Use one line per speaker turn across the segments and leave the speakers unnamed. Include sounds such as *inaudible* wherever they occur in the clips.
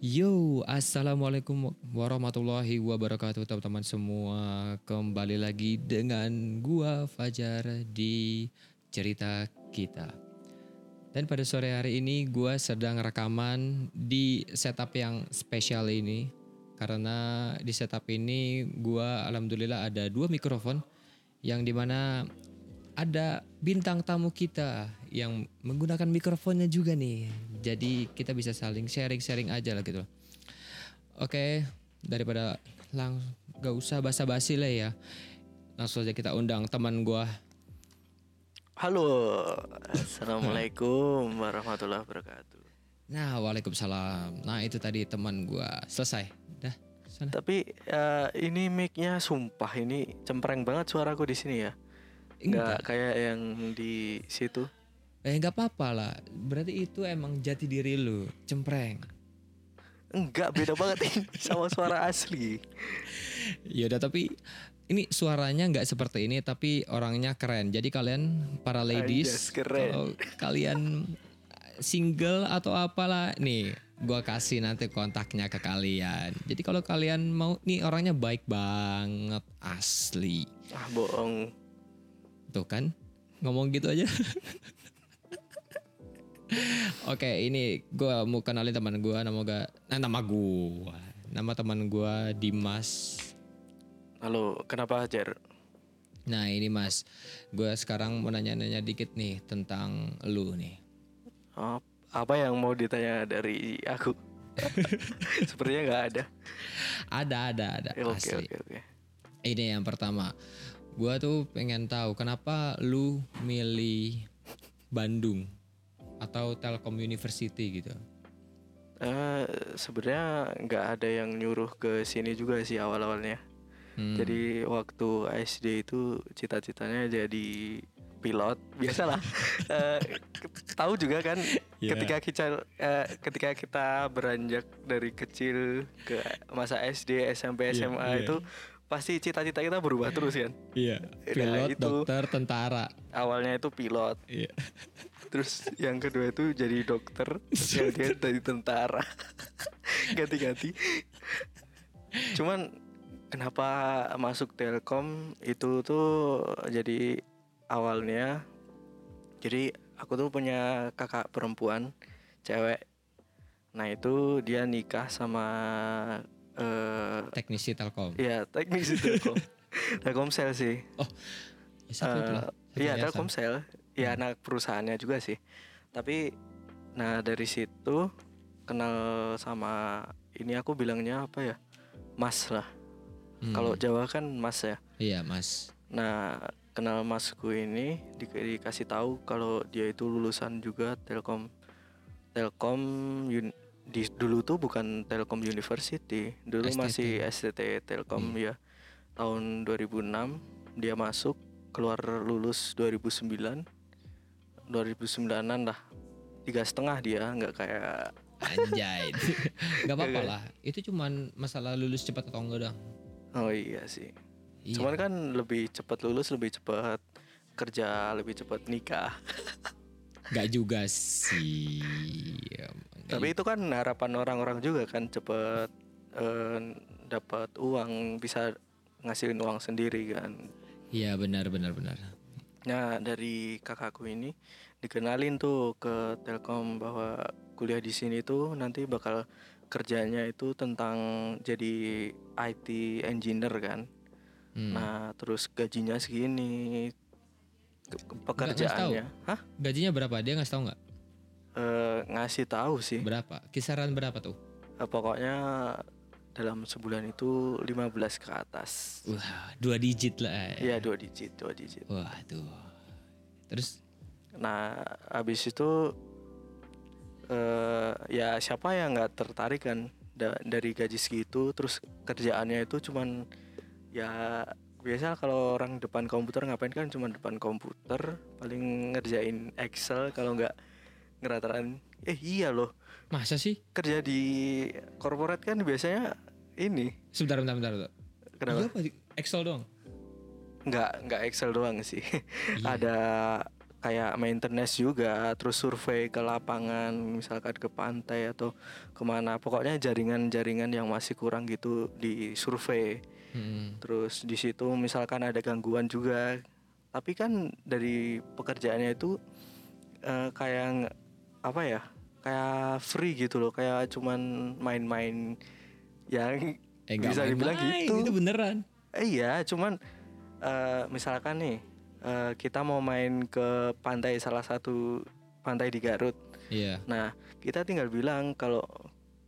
Yo, assalamualaikum warahmatullahi wabarakatuh teman-teman semua. Kembali lagi dengan gua Fajar di cerita kita. Dan pada sore hari ini gua sedang rekaman di setup yang spesial ini karena di setup ini gua alhamdulillah ada dua mikrofon yang di mana ada bintang tamu kita yang menggunakan mikrofonnya juga nih. Jadi kita bisa saling sharing-sharing aja lah gitu. Oke, daripada lang gak usah basa-basi lah ya. Langsung aja kita undang teman gua.
Halo, assalamualaikum *laughs* warahmatullahi wabarakatuh.
Nah, waalaikumsalam. Nah, itu tadi teman gua. Selesai. Dah, sana.
Tapi eh, ini mic-nya sumpah ini cempreng banget suaraku di sini ya. Nggak kayak yang di situ.
Eh nggak apa-apa lah. Berarti itu emang jati diri lu, cempreng.
Enggak beda banget *laughs* sama suara asli.
Ya udah tapi ini suaranya nggak seperti ini tapi orangnya keren. Jadi kalian para ladies
keren.
kalau kalian single atau apalah nih gua kasih nanti kontaknya ke kalian. Jadi kalau kalian mau nih orangnya baik banget asli.
Ah bohong.
Tuh kan ngomong gitu aja. *laughs* Oke, ini gua mau kenalin teman gua nama gua nah, nama gua. Nama teman gua Dimas.
Halo, kenapa Jar?
Nah ini mas, gue sekarang mau nanya-nanya dikit nih tentang lu nih.
Apa yang mau ditanya dari aku? *laughs* Sepertinya nggak ada.
Ada, ada, ada.
Eh, Oke oke oke.
Ini yang pertama, gue tuh pengen tahu kenapa lu milih Bandung atau Telkom University gitu.
Eh sebenarnya nggak ada yang nyuruh ke sini juga sih awal awalnya.
Hmm.
Jadi waktu SD itu cita-citanya jadi pilot *laughs* biasalah ke- tahu juga kan *laughs*
Iya.
ketika kita eh, ketika kita beranjak dari kecil ke masa SD SMP SMA
iya.
itu pasti cita-cita kita berubah terus kan
Iya,
Nah,
pilot,
itu.
dokter, tentara.
awalnya itu pilot
Iya.
terus yang kedua itu jadi dokter yang ketiga jadi tentara *laughs* ganti-ganti cuman kenapa masuk Telkom itu tuh jadi awalnya jadi aku tuh punya kakak perempuan cewek nah itu dia nikah sama eh
Teknisi Telkom.
ya teknisi Telkom *laughs* Telkomsel sih
Oh, ya. Satu
Iya
yayasan.
Telkomsel, ya anak perusahaannya juga sih. Tapi, nah dari situ kenal sama ini aku bilangnya apa ya, Mas lah.
Hmm.
Kalau Jawa kan Mas ya.
Iya mas.
Nah kenal Masku ini di- dikasih tahu kalau dia itu lulusan juga Telkom. Telkom di dulu tuh bukan Telkom University, dulu
STT.
masih STT Telkom
Iya.
ya. Tahun 2006 dia masuk, keluar lulus 2009. 2009an lah. Tiga setengah dia, nggak kayak
Anjay. *laughs* Gak apa-apa lah. Itu cuman masalah lulus cepat atau enggak dong.
oh iya sih.
Iya.
Cuman kan lebih cepat lulus, lebih cepat kerja, lebih cepat nikah. *laughs*
Gak juga sih.
Tapi itu kan harapan orang-orang juga kan cepet eh, dapat uang bisa ngasihin uang sendiri kan.
Iya benar benar benar.
Nah dari kakakku ini dikenalin tuh ke Telkom bahwa kuliah di sini tuh nanti bakal kerjanya itu tentang jadi IT engineer kan.
Hmm.
Nah terus gajinya segini pekerjaannya, hah?
Gajinya berapa? Dia nggak tahu nggak?
Eh, ngasih tahu sih.
Berapa? Kisaran berapa tuh?
Eh, pokoknya dalam sebulan itu 15 ke atas.
Wah dua digit lah.
Iya dua digit, dua digit.
Wah tuh. Terus
Nah, habis itu eh ya siapa yang nggak tertarik kan da- dari gaji segitu, terus kerjaannya itu cuman ya biasa kalau orang depan komputer ngapain kan cuma depan komputer, paling ngerjain Excel kalau nggak ngeratain. Eh iya loh,
masa sih?
kerja di corporate kan biasanya ini
Sebentar bentar bentar. bentar.
Kenapa?
Iya, apa? Excel dong.
nggak nggak Excel doang sih ada kayak maintenance juga terus survei ke lapangan misalkan ke pantai atau ke mana pokoknya jaringan-jaringan yang masih kurang gitu di survei
Hmm.
terus di situ misalkan ada gangguan juga tapi kan dari pekerjaannya itu eh, kayak apa ya kayak free gitu loh kayak cuman main-main yang
Eh,
bisa dibilang
main-main,
gitu
Itu beneran.
Eh, iya, cuman eh, misalkan nih eh, kita mau main ke pantai salah satu pantai di Garut.
Iya.
Nah, kita tinggal bilang kalau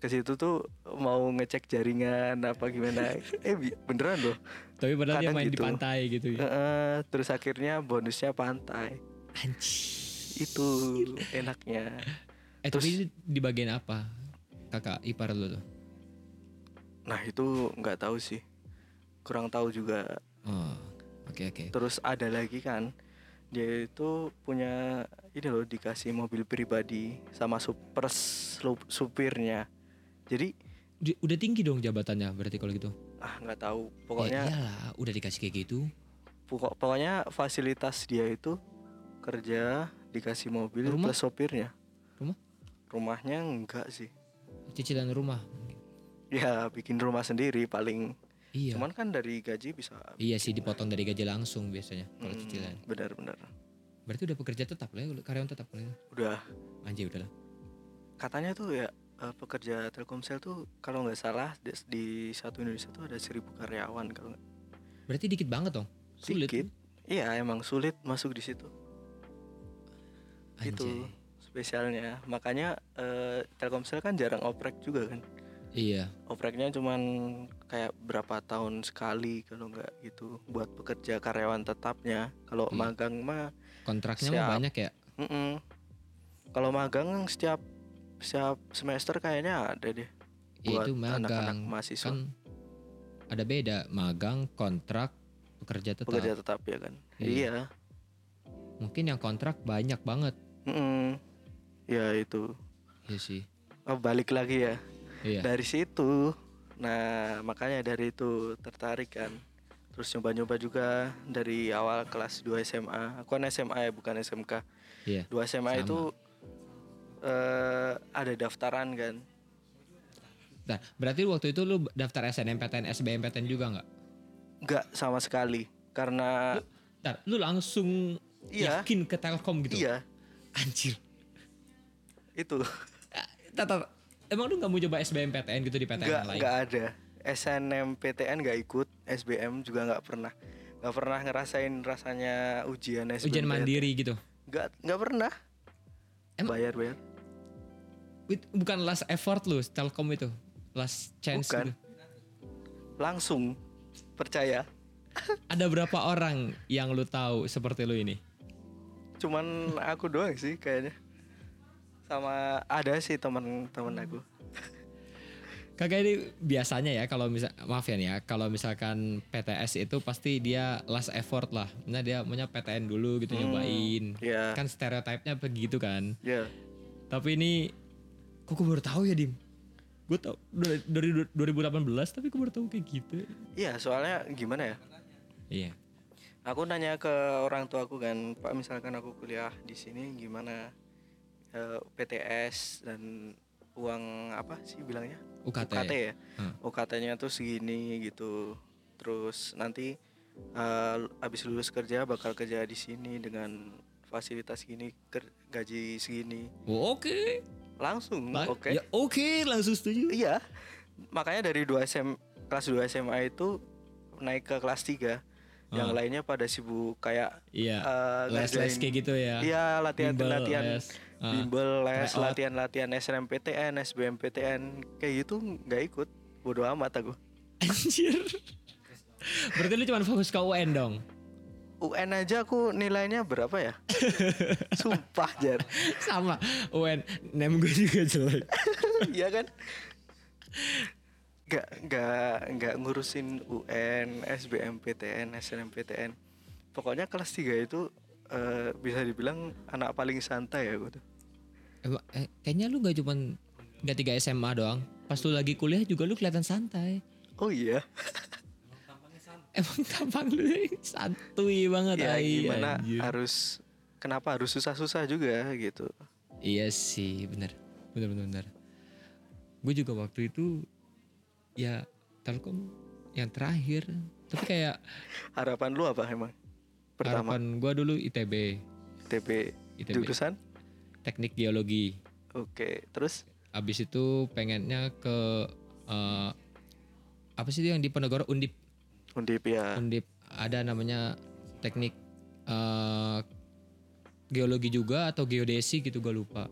ke situ tuh mau ngecek jaringan apa gimana. *laughs* eh beneran loh.
Tapi padahal dia main di
gitu.
pantai gitu ya.
eh, terus akhirnya bonusnya pantai.
Anjir.
Itu enaknya.
Eh tapi ini di bagian apa? Kakak ipar lu tuh.
Nah, itu nggak tahu sih. Kurang tahu juga
Oh. Oke oke.
Terus ada lagi kan dia itu punya ini loh dikasih mobil pribadi sama super supirnya. Jadi
Di- Udah tinggi dong jabatannya berarti kalau gitu.
ah nggak tahu
Ya
pokoknya
iyalah, udah dikasih kayak gitu.
pokok pokoknya fasilitas dia itu kerja dikasih mobil
Rumah?
plus sopirnya.
Rumah?
Rumahnya enggak sih.
Cicilan rumah.
Ya bikin rumah sendiri paling.
Iya.
Cuman kan dari gaji bisa.
Iya sih dipotong dari gaji langsung biasanya kalau
Hmm,
cicilan.
Benar-benar.
Berarti udah pekerja tetap lah ya, karyawan tetap lah ya.
Udah
Anjir udahlah.
katanya tuh ya eh, pekerja Telkomsel tuh kalau nggak salah di, di satu Indonesia tuh ada seribu karyawan kalau
Berarti dikit banget dong. Sulit.
Dikit. Iya emang sulit masuk di situ. Itu
Anjay.
spesialnya. Makanya eh, Telkomsel kan jarang oprek juga kan.
Iya.
Opreknya cuman kayak berapa tahun sekali kalau nggak gitu buat pekerja karyawan tetapnya. Kalau
Iya.
magang mah,
Kontraknya mah
Siap.
banyak ya.
mm-mm. kalau magang setiap setiap semester kayaknya ada deh.
Ya,
Buat
itu magang.
anak-anak mahasiswa.
Kan ada beda magang, kontrak, pekerja tetap.
pekerja tetap ya kan.
Iya.
Iya.
Mungkin yang kontrak banyak banget.
Mm-mm. Ya itu.
Iya sih.
Oh, balik lagi ya.
Iya.
dari situ nah makanya dari itu tertarik kan terus nyoba-nyoba juga dari awal kelas 2 SMA aku kan SMA ya bukan SMK
Iya.
2 SMA
Sama.
itu eh ada daftaran kan
Nah, berarti waktu itu lu daftar SNMPTN, SBMPTN juga nggak?
nggak sama sekali karena
Ntar, lu langsung
Iya.
yakin ke Telkom gitu?
iya
Anjir.
itu
Tar, tar. Emang lu nggak mau coba SBMPTN gitu di PTN yang lain?
nggak ada SNMPTN nggak ikut SBM juga nggak pernah nggak pernah ngerasain rasanya ujian SBM
Ujian mandiri gitu.
nggak nggak pernah
Emang-
bayar bayar
Bukan last effort lu Telkom itu. Last chance
Bukan.
gitu.
langsung percaya
Ada berapa orang yang lu tahu seperti lu ini?
Cuman aku doang sih kayaknya sama ada sih teman-teman aku
Kagak ini biasanya ya kalau misal maaf ya nih ya kalau misalkan PTS itu pasti dia last effort lah. Nah dia maunya PTN dulu gitu
Hmm,
nyobain.
ya
Kan stereotipnya begitu kan.
ya
Tapi ini kok gue baru tahu ya Dim. Gue tau dari, dari 2018 tapi gue baru tahu kayak gitu.
iya soalnya gimana ya
Iya.
Aku nanya ke orang tua aku kan pak misalkan aku kuliah di sini gimana Eh, PTS dan uang apa sih bilangnya
UKT.
UKT ya
Hmm.
UKT-nya tuh segini gitu terus nanti eh, abis lulus kerja bakal kerja di sini dengan fasilitas gini gaji segini
Oh, Oke.
langsung
Lah,
oke
Ya oke langsung setuju.
Iya. Makanya dari 2 SM kelas 2 SMA itu naik ke kelas 3. Yang
Ah.
lainnya pada sibuk kayak
Iya.
eh,
Les les kayak gitu ya.
Iya, latihan
Bimbel,
latihan
les. Ah.
bimbel, les,
Tryout.
latihan-latihan SNMPTN, SBMPTN kayak gitu nggak ikut. Bodoh amat aku.
Anjir. Berarti lu cuma fokus ke UN dong.
UN aja aku nilainya berapa ya? *laughs* Sumpah jar.
Sama UN. Nem gue juga jelek. *laughs*
Iya kan? Gak, gak, gak ngurusin UN, SBMPTN, SNMPTN Pokoknya kelas 3 itu eh, bisa dibilang anak paling santai ya gue tuh
eh, kayaknya lu gak cuman gak tiga SMA doang. Pas lu lagi kuliah juga lu kelihatan santai.
Oh iya? *laughs*
Emang tampang lu santuy banget.
ya
ai,
gimana
anjir.
harus kenapa harus susah-susah juga gitu
Iya sih, bener, bener bener bener. Gue juga waktu itu ya Telkom yang terakhir, tapi kayak
harapan lu apa emang? Pertama.
Harapan gue dulu ITB,
TP
ITB,
jurusan?
Teknik geologi.
oke terus?
Abis itu pengennya ke eh, apa sih itu yang di Penegoro Undip,
undip ya.
Undip. Ada namanya teknik eh, geologi juga atau geodesi gitu gue lupa.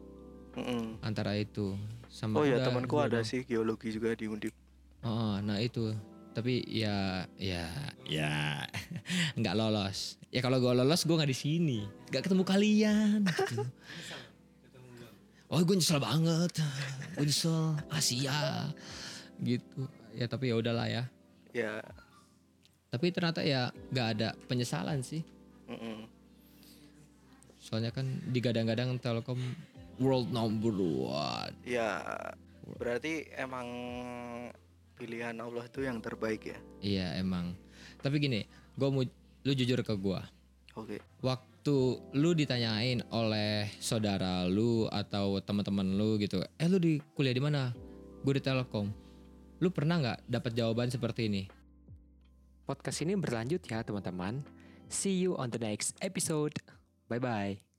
Mm-mm.
antara itu. Sama
oh ya temanku ada
doang.
sih geologi juga di undip
Oh, nah itu. Tapi ya, ya, ya, *laughs* nggak lolos. Ya kalau gue lolos, gue nggak di sini, nggak ketemu kalian. Gitu. Oh, gue nyesel banget. Gue nyesel Asia, gitu. Ya tapi ya udahlah ya.
ya
Tapi ternyata ya nggak ada penyesalan sih. Soalnya kan digadang-gadang Telkom world number one.
ya berarti emang pilihan Allah itu yang terbaik ya
Iya emang. Tapi gini, gue mau lu jujur ke gue.
oke
waktu lu ditanyain oleh saudara lu atau teman-teman lu gitu, eh lu di kuliah di mana? Gue di Telkom. Lu pernah nggak dapat jawaban seperti ini? Podcast ini berlanjut ya teman-teman. See you on the next episode. Bye bye.